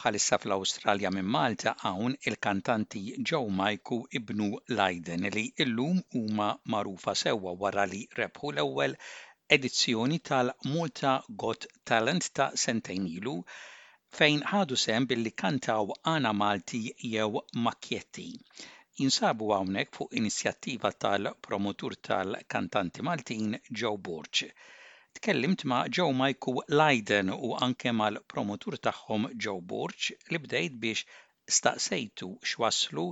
Bħalissa fl-Awstralja minn Malta hawn il-kantanti Joe Majku ibnu Lajden li llum huma magħrufa sewwa wara li rebħu l-ewwel edizzjoni tal-Malta Got Talent ta' sentejn ilu fejn ħadu sehem billi kantaw Għana Malti jew Macchietti. Jinsabu hawnhekk fuq inizjattiva tal-promotur tal-kantanti Maltin Joe Borg. Tkellimt ma' Joe Majku Leiden u anke mal-promotur tagħhom Joe Borg li bdejt biex staqsejtu x'wasslu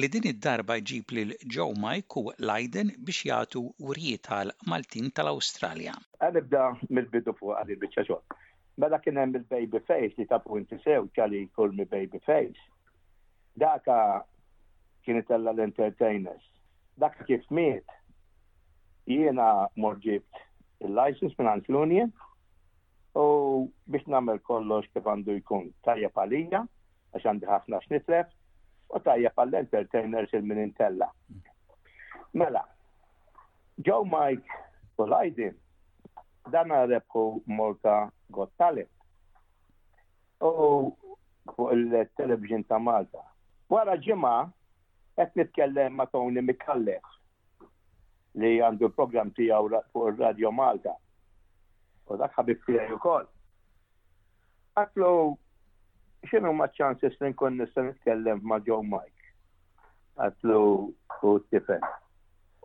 li din id-darba jġib lil Joe Mike u Lydon biex jagħtu wirjiet għal Maltin tal-Awstralja. Ħa nibda mill-bidu fuqha din il-biċċa xogħol. Mela kien hemm il-baby face li tafu inti sew ċali jkun mi baby face. Daka kien itella l-entertainers. Dak kif miet jiena morġibt il-license minn għand l-union u biex nagħmel kollox kif għandu jkun tajjeb għalija għax għandi ħafna x'nitref u tajjeb għall-entertainers il min intella. Mela, Joe Mike u Lajdi dan rebħu Malta Got Talent. U fuq il-television ta' Malta. Wara ġimgħa qed nitkellem ma' Tony Mikallef li għandu l-programm tiegħu fuq ir-Radjo Malta. U dak ħabib tiegħi wkoll. Għatlu x'inhu ma' ċansis li nkun nista' nitkellem ma' Joe Mike. Għatlu u t-tifel.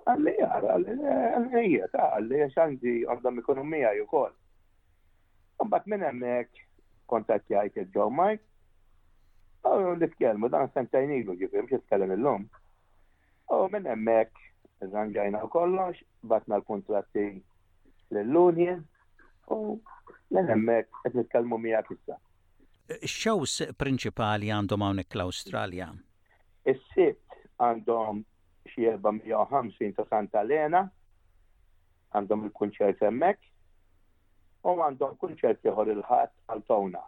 Għalli jara, għalli jara, għalli għandi għandhom ikunu miegħi wkoll. Mbagħad minn hemmhekk kontattjajt il-Joe Mike. U nitkellmu dan sentajn ilu ġifim, xi tkellem illum. U minn hemmhekk żanġajna kollox, batna l-kuntratti lill-union u minn hemmhekk qed nitkellmu miegħek issa. X-shows prinċipali għandhom hawnhekk l-Awstralja? Is-Sibt għandhom xi 450 ta' Santa Lena, għandhom il-kunċert hemmhekk, u għandhom kunċert ieħor il-Ħadd għal Towna.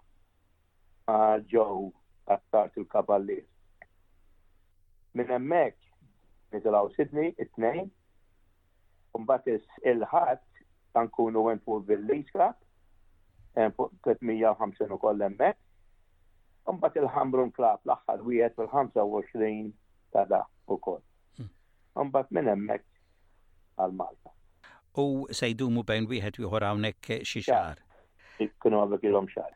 ma ġew tattart il-kavallier. Minn hemmhekk nitilgħu Sydney it-tnejn, mbagħad il-ħadd ta' nkunu hemm fuq Village Club, hemm fuq 350 ukoll hemmhekk. Mbagħad il-Hambrun Club l-aħħar wieħed fil-25 ta' da ukoll. Hmm. Mbagħad minn hemmhekk għal Malta. U se jdumu bejn wieħed u ieħor hawnhekk xi xahar? Ikunu hawnhekk ilhom xahar.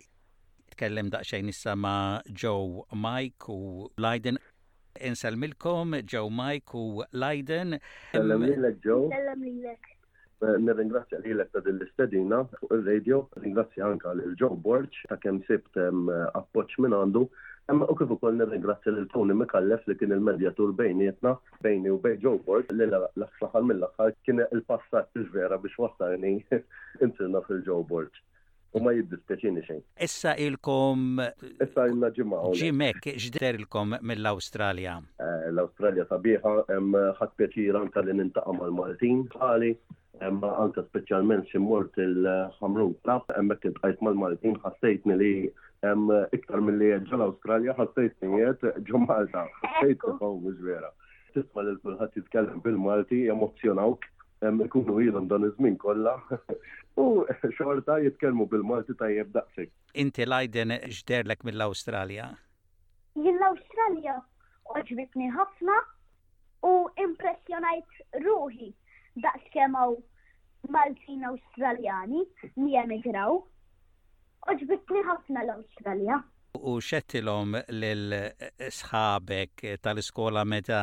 Tkellem daqsxejn issa ma' Joe, Mike u Lajden. Insellmilkom Joe, Mike u Lajden. Sellem lilek Joe. Sellem lilek. Nirringrazzja lilek ta' din l-istedina fuq ir-radio, ringrazzja anke lil Joe Borg ta' kemm sibt appoġġ minn għandu, imma u kif ukoll nirringrazzja lil Tony Micallef li kien il-medjatur bejnietna bejni u bejn Joe Borg li fl-aħħar mill-aħħar kien il-passaġġ li vera biex wassalni insir naf lil Joe Borg. U ma jiddispjaċini xejn. Issa ilkom Issa ilna ġimgħa hawnhekk. Ġim hekk x'derilkom mill-Awstralja? L-Awstralja sabiħa, ħadt pjaċir anke li nintaqa' mal-Maltin bħali, Imma anke speċjalment xi mort il-Ħamrun Club, hemmhekk iltqajt mal-Maltin ħassejtni li hemm iktar milli qed ġol Awstralja ħassejtni qiegħed ġo Malta. Ħassejt kif hawn mhux vera. Tisma' lil kulħadd jitkellem bil-Malti jemozzjonawk ikunu ilhom dan iż-żmien kollha u xorta jitkellmu bil-Malti tajjeb daqshekk. Inti Leiden x'dehrlek mill-Awstralja? Jien l-Awstralja għoġbitni ħafna U impressjonajt ruħi daqs kemm hawn Maltin Awstraljani li emigraw. Għoġbitni ħafna l-Awstralja. U x'għedtilhom lil sħabek tal-iskola meta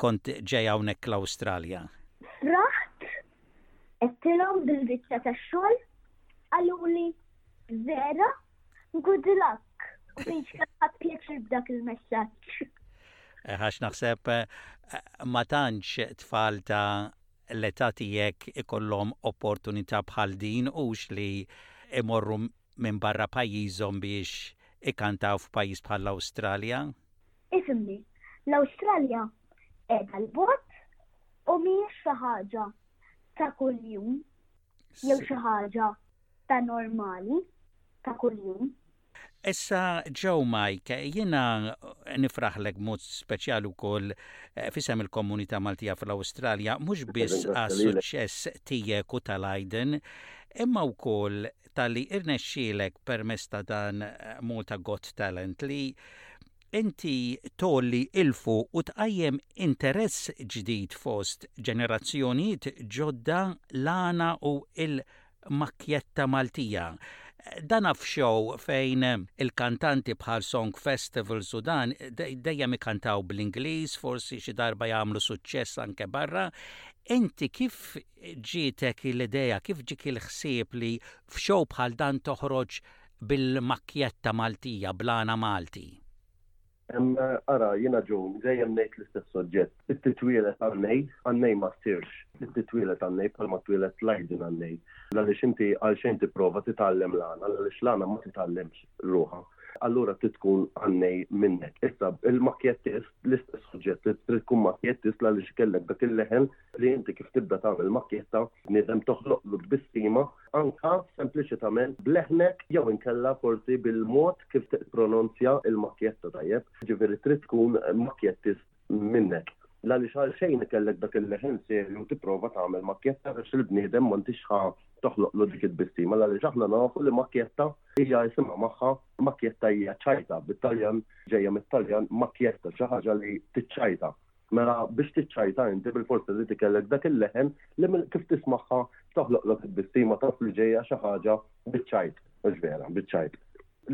kont ġej hawnhekk l-Awstralja? Fraħt, għedtilhom bil-biċċa tax-xogħol, qaluli vera Good luck! U biex kħat pjaċir b'dak il-messaġġ. Eh, għax naħseb eh, ma tantx tfal ta' l-età tiegħek ikollhom opportunità bħal din hux li imorru minn barra pajjiżhom biex ikantaw f'pajjiż bħall-Awstralja? Ifimni, l-Awstralja qiegħda l-bot u mhijiex xi ħaġa ta' kuljum. jew xi ħaġa ta' normali ta' kuljum. Issa Joe Mike, jiena nifraħlek mod speċjali wkoll eh, fisem il-komunità Maltija fl-Awstralja mhux biss għas-suċċess tiegħek u tal-Aiden, imma wkoll tal-li irnexxielek permezz ta' dan eh, Malta Got Talent li Inti tgħolli 'l fuq u tqajjem interess ġdid fost ġenerazzjonijiet ġodda l-għana u l-makkjetta Maltija. Dan af show fejn il-kantanti bħal Song Festivals u dan dejjem ikantaw bl-Ingliż, forsi xi darba jagħmlu suċċess anke barra. Inti kif ġietek l-idea, kif ġiek il-ħsieb li f'show bħal dan toħroġ bil-makkjetta Maltija bl-għana Malti. Emm ara, jiena June, dejjem ngħid l-istess oġġett. Trid titwieled għannej, għannej ma ssirx. Trid titwieled għannej bħalma twieled l-għajden għannej. L-għaliex inti għalxejn tipprova titgħallem l-għana, l-għaliex l-għana ma titgħallemx ruħha. Allura trid tkun għannej minnek. Issa, il-makkjettist, l-istess oġġett, trid tkun makkjettist l-għaliex kellek dak il-leħen li inti kif tibda tagħmel makkjetta, bniedem toħloqlu tbissima, anke sempliċitament b'leħnek jew inkella forsi bil-mod kif tipprononzja l-macchietta tajjeb, jiġifieri trid tkun macchiettist minnek. L-għaliex għal xejn ikellek dak il-leħen serju tipprova tagħmel macchietta għax il-bniedem m'intix ħa toħloqlu dik it-tbissima l-għaliex aħna nafu li macchietta hija isimha magħha macchietta hija ċajta bit-Taljan ġejja mit-Taljan macchietta xi ħaġa li tiċċajta. Mela biex tiċċajta inti bilfors irid ikellek dak il-leħen li minn kif tismagħha toħloqlok tbissima taf li ġejja xi ħaġa biċ-ċajt, mhux vera, biċ-ċajt.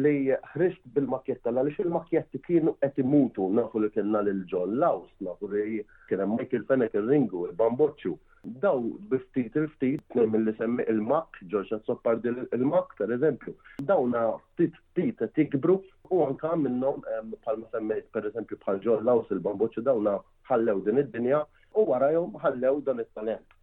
Li ħriġt bil-makjetta għaliex il-makjetti kienu qed imutu, nafu li kellna lil John Laws, nafu li kien hemm Michael Fenech ir-Ringu, il-Bamboċċu. Dawn bi ftit il-ftit, tnejn milli semmi il-Mak, George Azzopardi il-Mak, pereżempju, dawn ftit ftit qed jikbru u anke minnhom bħalma semmejt pereżempju bħal John Laws il-Bambuċċi dawn ħallew din id-dinja u warajhom ħallew dan it-talent.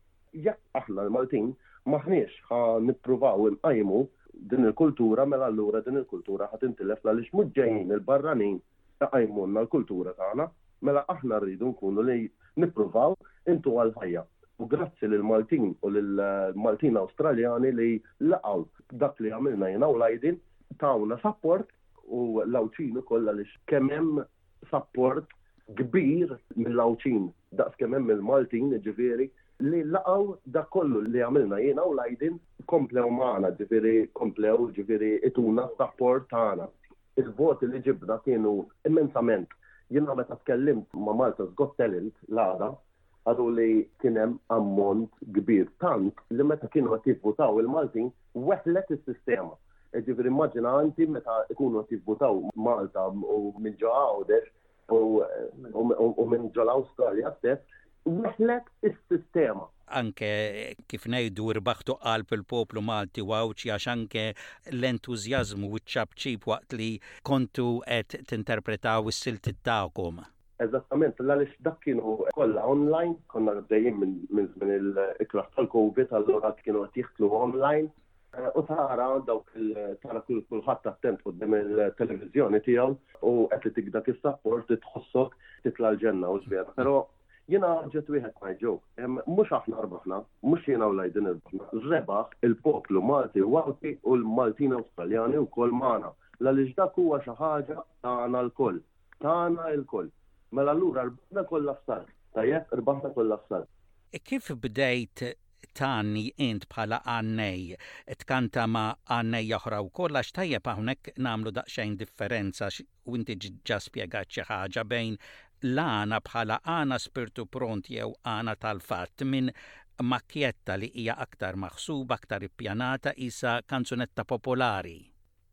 Jekk aħna l-Maltin m'aħniex ħa nippruvaw inqajmu din il-kultura mela allura din il-kultura ħa tintilef l-għaliex mhux ġejjin il-barranin iqajmulna l-kultura tagħna, mela aħna rridu nkunu li nippruvaw intuha l-ħajja. U grazzi lill-Maltin u lill-Maltin Awstraljani li laqgħu dak li għamilna jiena u l-Aydin, tawna sapport u l-Għawdxin ukoll għaliex kemm hemm sapport kbir mill-Għawdxin daqs kemm hemm mill-Maltin, jiġifieri li laqgħu dak kollu li għamilna jiena u l-Aydin komplew magħna, jiġifieri komplew jiġifieri ituna s-sapport tagħna. Il-voti li ġibna kienu immensament. Jiena meta tkellimt ma' Malta's Got Talent l-għada, qaluli kien hemm ammont kbir tant li meta kienu qed jivvutaw il-Maltin weħlet is-sistema. Jiġifieri immaġina inti meta jkunu qed jivvutaw Malta u minn ġo Għawdex u minn ġol Awstralja stess, weħlet is-sistema. Anke kif ngħidu rbaħtu qalb il-poplu Malti u Għawdxi għax anke l-entużjażmu u ċ-ċapċip waqt li kontu qed tinterpretaw is-siltiet tagħkom. Eżattament, għaliex dak kienu kollha online, konna għaddejjin minn żmien il-ikrah tal-Covid, allura kienu qed jiħtlu online. U tara dawk tara kulħadd attent quddiem il-televiżjoni tiegħu u qed itik dak is-sapport li tħossok titla' l-ġenna u żvera. Però jiena ġet wieħed ngħid ġew, mhux aħna rbaħna, mhux jiena u Lajdin irbaħna, rebaħ il-poplu Malti u Għawdxi u l-Maltin Awstraljani wkoll magħna. Għaliex dak huwa xi ħaġa tagħna lkoll. Tagħna lkoll. Mela allura rbaħna kollha f'salb. Tajjeb, rbaħna kollha f'salb. Kif bdejt tagħni int bħala għannej, tkanta ma' għannejja oħra wkoll għax tajjeb hawnhekk nagħmlu daqsxejn differenza u inti ġa spjegajt xi ħaġa bejn l-għana bħala għana spirtu pront jew għana tal-fatt minn Macchietta li hija aktar maħsuba, aktar ippjanata, qisha kanzunetta popolari.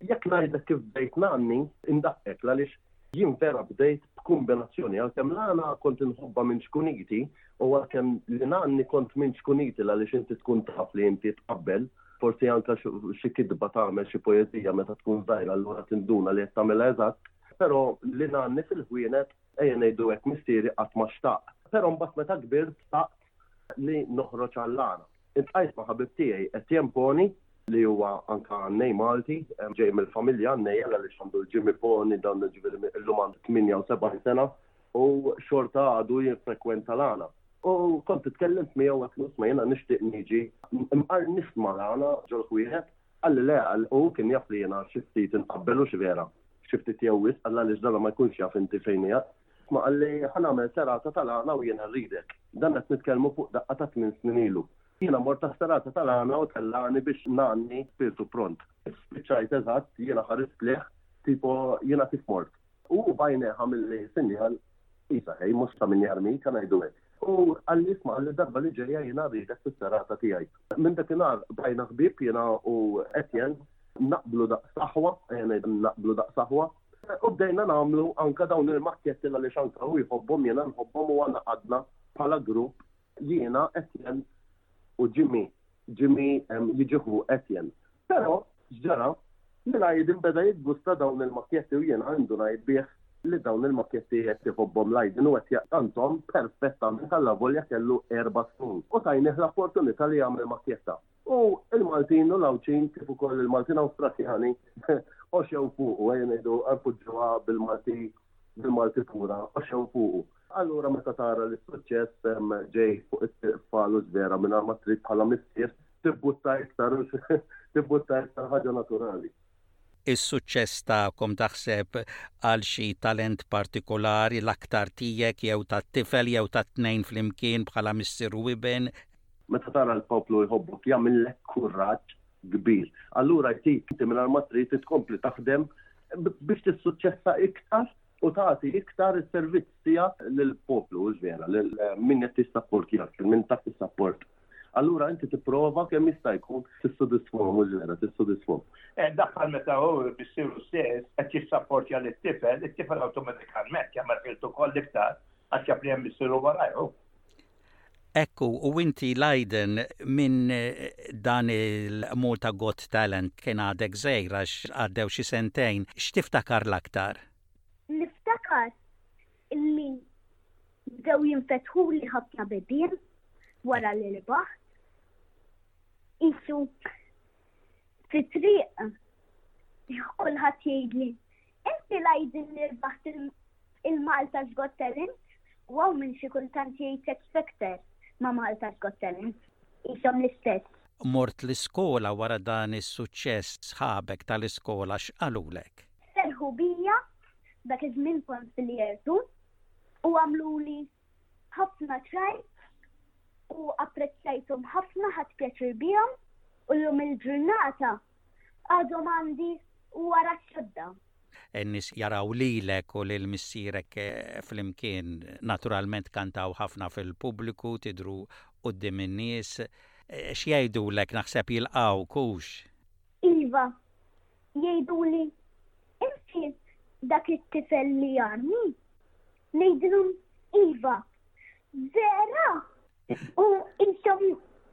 Jekk ngħidlek kif bdejt ngħanni, indaqqek għaliex jien vera bdejt b'kumbinazzjoni. Għalkemm l-għana kont inħobbha minn ċkuniti u għalkemm li ngħanni kont minn ċkuniti għaliex inti tkun taf li inti tqabbel, forsi anke xi kitba tagħmel xi poeżija meta tkun żgħir allura tinduna li qed tagħmilha eżatt, però li ngħanni fil-ħwienet, ejja ngħidu hekk missieri qatt ma xtaq. Però mbagħad meta kbirt xtaqt li noħroġ għall-għana. Intqajt ma' ħabib tiegħi Etienne Poni li huwa anke għannej Malti, ġej mill-familja għannej għaliex għandu l-Jimmy Poni dan jiġifieri illum għandu 78 sena u xorta għadu jiffrekwenta l-għana. U kont titkellimt miegħu għat ma jiena nixtieq niġi mqar nisma' l-għana ġol ħwieħed għalli le għal u kien jaf li jiena xi ftit inqabbel u xi vera. Xi ftit jew wisq għaliex dan ma jkunx jaf inti fejn hija Ma qalli ħa nagħmel serata tal-għana u jiena nridek. Dan qed nitkellmu fuq daqqa ta' tmien snin ilu. Jiena mort għas-serata tal-għana u tellagħni biex ngħanni spirtu pront. Kif spiċċajt eżatt, jiena ħarist lejh tipo jiena kif mort. U hu b'għajnejh għamilli sinjal Isa ħej, mhux ta' min jarmik, ħa ngħidu hekk. U qalli isma' qalli d-darba li ġejja jiena nridek fis-serata tiegħi. Minn dakinhar bqajna ħbieb jiena u Etienne, naqblu daqs aħwa, ejja ngħidu naqblu daqs aħwa. U bdejna nagħmlu anka dawn il-makketti għaliex anka u jħobbhom jiena nħobbhom u għana għadna bħala grupp jiena Etjen u Jimmy. Jimmy jiġiħu Etjen. Pero, ġġara, li lajdin beda jidgusta dawn il-makketti u jiena għandu najd bieħ li dawn il-makketti jett jħobbhom lajdin u għet jaqtantom perfettament għalla volja kellu erba snin. U tajni l-opportunita li għamil makketta. u l-Maltin u l-Għawdxin kif ukoll il-Maltin Awstrakjani oxew fuqu, ejja ngħidu npoġġuha bil-Malti bil-Malti pura, oxew fuqu. Allura meta tara li s-suċċess ġej fuq it-triq falus vera mingħajr ma trid bħala missier tibbutta iktar tibbutta iktar ħaġa naturali. is-suċċess tagħkom taħseb għal xi talent partikulari, l-aktar tiegħek jew tat-tifel jew tat-tnejn flimkien bħala missier u iben? Meta tara l-poplu jħobbok jagħmillek kuraġġ kbir. Allura jtik inti mingħajr ma trid tkompli taħdem biex tissuċċessa iktar u tagħti iktar is-servizz tiegħek lill-poplu, vera, lil min qed jissapport jgħid, minn taħt is-sapport. allura inti tipprova kemm jista' jkun tissodisfahom u żera tissodisfahom. Eh, dak bħal meta hu bissieru stess qed jissapportja lit-tifel, it-tifel awtomatikalment jagħmel ħiltu koll iktar għax jaf li hemm missieru warajh. Ekku, u inti lajden minn dan il-Malta Got Talent kien għadek żejr għax għaddew xi sentejn, x'tiftakar l-aktar? Niftakar illi bdew jinfetħu li ħafna bibien wara li l-baħt. Isu fit-triq kulħadd jgħidli inti lajdin li l-baħt il-Malta Got Talent u għaw minn xi kultant jgħid expecter ma' Malta Got Talent. Isom l-istess. Mort l-iskola wara dan is-suċċess sħabek tal-iskola x'qalulek? Serħu bija dak iż-żmien kont biljertu u għamluli ħafna trajt u apprezzajthom ħafna ħadd pjaċir bihom u llum il-ġurnata għadhom għandi wara ċodda. N-nies jaraw lilek u lil missierek eh, flimkien naturalment kantaw ħafna fil-pubbliku tidru qudiem in-nies. Eh, x'jgħidulek naħseb jilqgħu kux? Iva, Jgħiduli, Inti dak it-tifel li għandni? Ngħidilhom, Iva. Vera? U qishom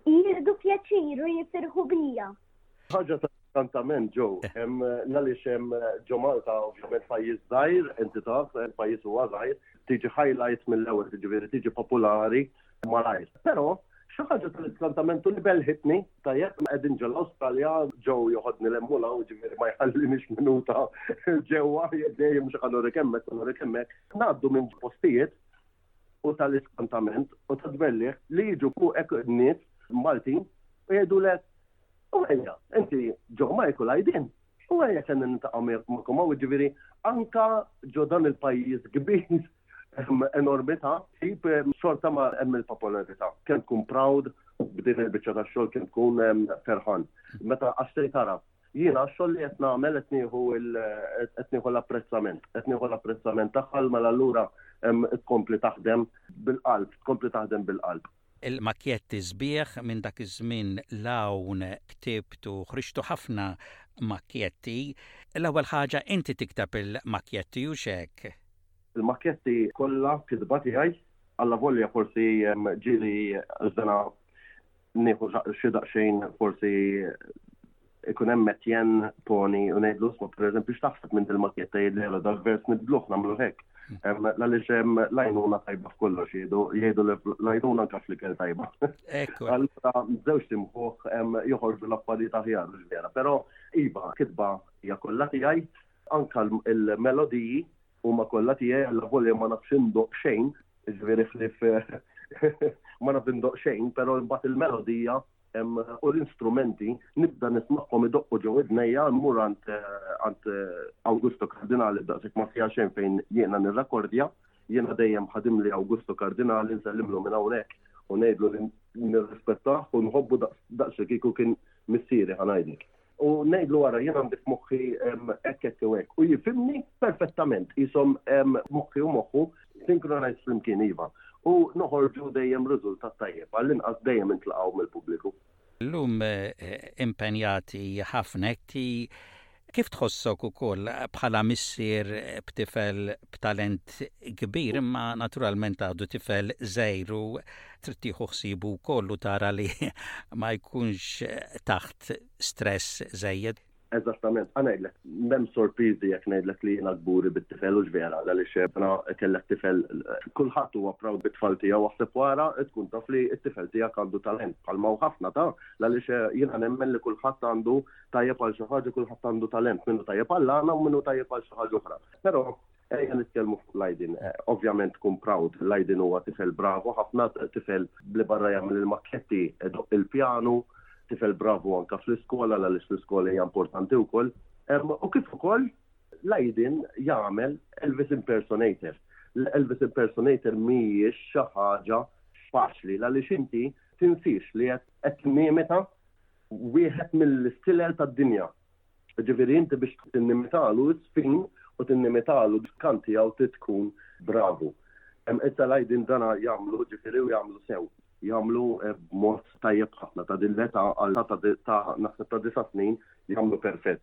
jieħdu pjaċir u jifirħu bija. Ħaġa ta' kantament ġew, għaliex hemm ġo Malta ovvjament pajjiż żgħir, inti taf, pajjiż huwa żgħir, tiġi highlight mill-ewwel, jiġifieri tiġi popolari malajr. Però xi ħaġa tal-izzantament li belħitni, tajjeb, qegħdin ġol Awstralja ġew joħodni l-emmula u ġifieri ma jħallinix minuta ġewwa dejjem xi ħalu rikemmek u rikemmek. Ngħaddu minn postijiet u tal-iskantament u tad-dbelliħ li jiġu fuqek nies Maltin u jgħidulek u ejja, inti ġo Michael għajdin, U ejja se niltaqa' magħkom hawn, jiġifieri anke ġo dan il-pajjiż kbir enormi ta' tip xorta ma hemm il-popolarità. Kemm tkun proud b'din il-biċċa tax-xogħol kemm tkun ferħan. Meta għax se tara jiena x-xogħol li qed nagħmel qed nieħu qed nieħu l-apprezzament, qed nieħu l-apprezzament tagħha mela allura tkompli taħdem bil-qalb, tkompli taħdem bil-qalb. Il-makkjetti sbieħ minn dak iż-żmien 'l hawn ktibt u ħriġtu ħafna makkjetti. L-ewwel ħaġa inti tikteb il-makkjetti, hux hekk? Il-makkjetti kollha kitba tiegħi, allavolja forsi ġieli żdena nieħu xi daqsxejn forsi ikun hemm Metjen Poni u ngħidlu sma pereżempju x'taħseb minn il-maketta jidlelu dal-vers nibdluh nagħmlu hekk. Għaliex hemm lajnuna tajba f'kollox jgħidu jgħidu lajnuna anke fl-ikel tajba. Ekku. Allura żewġ timħuħ joħorġu l-affarijiet aħjar mhux vera, però iva kitba hija kollha tiegħi anke l-melodiji huma kollha tiegħi għal volja ma nafx indoq xejn, ġifieri ħlief ma nafx indoq xejn, però mbagħad il-melodija u l-instrumenti nibda nismagħhom idoqqu ġew idnejja mmur għand għand Awgusto Kardinali daqshekk ma fiha xejn fejn jiena nirrakordja, jiena dejjem ħadim li Awgusto Kardinali nsellimlu minn hawnhekk u ngħidlu li nirrispettah u nħobbu daqs li kieku kien missieri ħa ngħidlek. u ngħidlu ara jien għandi f'moħħi hekk hekk u hekk. U jifimni perfettament isom moħħi u moħħu synchronized flimkien iva. U noħorġu dejjem riżultat tajjeb, għall-inqas dejjem intlaqgħu mill-pubbliku. Llum eh, impenjati ħafna hekk Kif tħossok ukoll bħala missier b'tifel b'talent kbir imma naturalment għadu tifel żejru trid tieħu ħsiebu wkoll u tara li ma jkunx taħt stress żejjed. Eżattament, ħa ngħidlek, m'hemm sorpriżi jekk ngħidlek li jiena kburi bit-tifel u x'vera għaliex jiena kellek tifel kulħadd huwa proud bit-tfal tiegħu aħseb wara tkun taf li t-tifel tiegħek għandu talent bħalma hu ħafna ta' għaliex eh, jiena nemmen li kulħadd għandu tajjeb għal xi ħaġa kulħadd għandu talent minnu tajjeb għall-għana u minnu tajjeb għal xi ħaġa oħra. Però Ejja nitkellmu fuq Lajdin. Eh, ovvjament tkun proud, Lajdin huwa tifel bravo, ħafna tifel bli barra jagħmel il-makketti eh, doq il-pjanu, tifel bravo anka fl-iskola, l l-iskola hija importanti wkoll. U kif ukoll Lajdin jagħmel Elvis impersonator. L-Elvis impersonator mhijiex xi ħaġa faċli, għaliex inti tinsiex li qed nimeta wieħed mill-istilel tad-dinja Ġifieri inti biex tinnimitalu iż-żfin u tinnimitalu d-dkan tiegħu trid tkun bravu. Issa l-għajdin dan jagħmlu, ġifieri u jagħmlu sew, jagħmlu b'mod tajjeb ħafna ta' din l-età għal ta' naħseb ta' disa' snin jagħmlu perfett.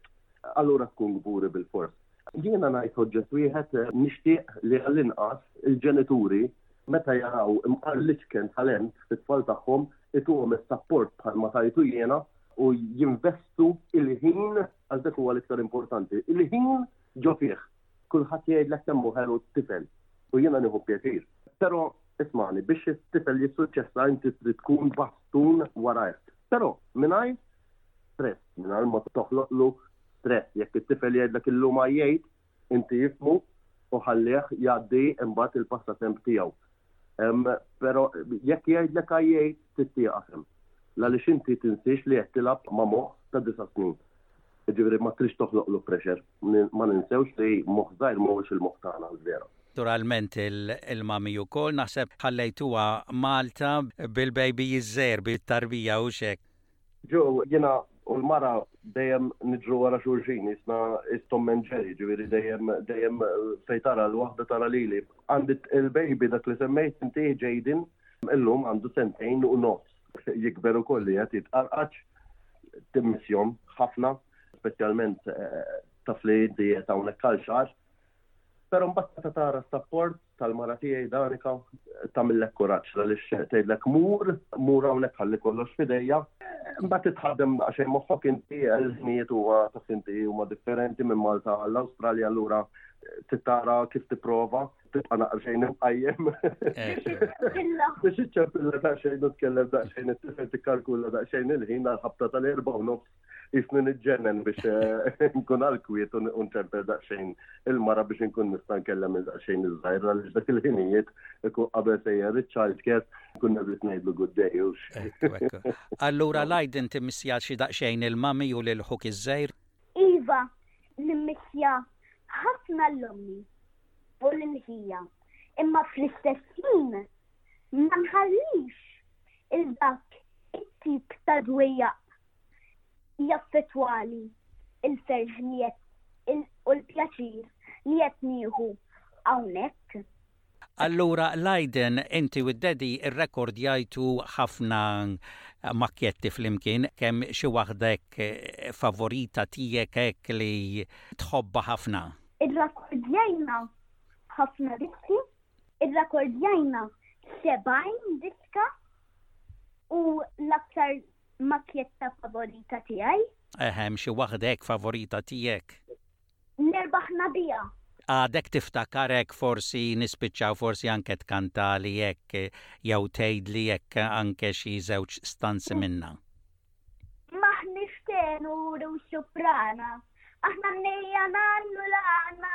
Allura tkun kburi bilfors. Jiena ngħid soġġett wieħed, nixtieq li għall-inqas il-ġenituri meta jaraw imqar l-iċken talent fit-tfal tagħhom ituhom is-sapport bħalma tajtu jiena, u jinvestu l-ħin, għax dak huwa l-iktar importanti, il-ħin ġo fih. Kulħadd jgħidlek kemm hu ħelu t-tifel u jiena nieħu pjaċir. Però, ismagħni, biex it-tifel jissuċċessa inti trid tkun bastun warajh. Però, mingħajr stress, mingħajr ma toħloqlu stress. Jekk it-tifel jgħidlek illum għajjejt, inti ifhmu u ħallih jgħaddi imbagħad il-passatemp tiegħu. Però jekk jgħidlek għajjejt trid tieqaf hemm. Għaliex inti tinsiex li qed tilgħab ma' moħħ ta' disa' snin. Jiġifieri ma tridx toħloqlu pressure. Ma ninsewx li moħħ żgħir mhuwiex il-moħħ tagħna l-vera. Naturalment il-mummy ukoll naħseb ħallejtuha Malta bil-baby iż-żgħir bit-tarbija hux hekk? Joe, jiena u l-mara dejjem niġru wara xulxin, jisna is-Tom and Jerry, ġifieri dejjem dejjem fejn tara l-waħda tara lili. Għandi il-baby dak li semmejt inti, Jayden, illum għandu sentejn u nofs. Jikber ukoll qiegħed jitqarqaġ, timmissjhom ħafna, speċjalment taf li inti qiegħed hawnhekk għal xahar. Però mbagħad meta tara s-sapport tal-mara tiegħi Danika tagħmillek kuraġġ għaliex tgħidlek mur, mur hawnhekk ħalli kollox f'idejja. Mbagħad titħaddem daqsxejn moħħok inti l-ħnijiet huwa taf inti huma differenti minn Malta għall-Awstralja allura tittara kif tipprova tibqa' naqra xejn imqajjem. Biex iċċempilla daqsxejn u tkellem daqsxejn it-tifel tikkalkula daqsxejn il-ħin għal-ħabta tal-erba' u nofs jisni nġennen biex eh, nkun għal-kwiet u nċempel daqxejn il-mara biex nkun nistan kellem daqxejn iż-żajra li dak il-ħinijiet ikun qabel sejjer il-child care kun nabrit ngħidlu good day. Allura lajd inti missja xi daqxejn il-mami u lil ħuk iż-żejr? Iva, nimmissja ħafna l-ommi u l-ħija. Imma fl-istess ħin ma nħallix il-dak it-tip ta' dwejja jaffettwani l-ferħ li qed u l-pjaċir li qed nieħu hawnhekk. Allura Lydon, inti u d-Daddy rrekordjajtu ħafna makkjetti flimkien, kemm xi waħda hekk favorita tiegħek hekk li tħobbha ħafna? Irrakordjajna ħafna diski, irrakordjajna 70 diska u l-aktar Makjetta favorita tiegħi. Eh, hemm xi waħda hekk favorita tiegħek? Nerbaħ nabija. Għadek tiftakar hekk forsi nispiċċaw forsi anke tkantali hekk jew tgħidli hekk anke xi żewġ stanzi minnha? Maħniex tenur u soprana, aħna nnejja nagħmlu l-għana.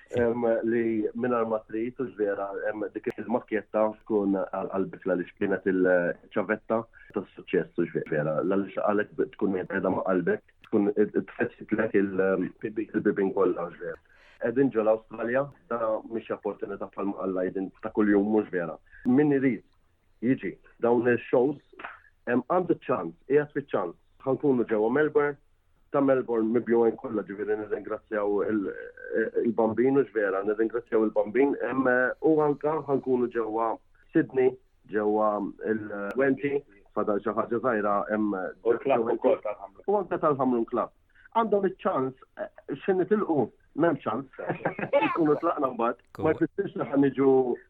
li minar ma trid u vera dik il-makketta tkun għal-bikla li xkienet il-ċavetta ta' suċċess u vera. L-għalix għalek tkun jgħedha ma' qalbek, tkun tfetxitlek il-bibin kollha vera. Edin ġol Australia, da mhix opportunità bħalma għallajden ta' kuljum mhux vera. Min irid jiġi. Dawn il-shows għandu ċans, qiegħed fiċ-ċans. Ħankunu ġewwa Melbourne, ta' Melbourne mibjuen kollha ġifieri nirringrazzjaw il-bambin u ġvera, nirringrazzjaw il-bambin u anka ħankunu ġewwa Sydney, ġewwa il-Wenti, fadal xi ħaġa żgħira hemm u anka tal-Ħamrun Club. Għandhom iċ-ċans xi nitilqu m'hemm ċans. Ikunu tlaqna mbagħad, ma jfissirx li ħa niġu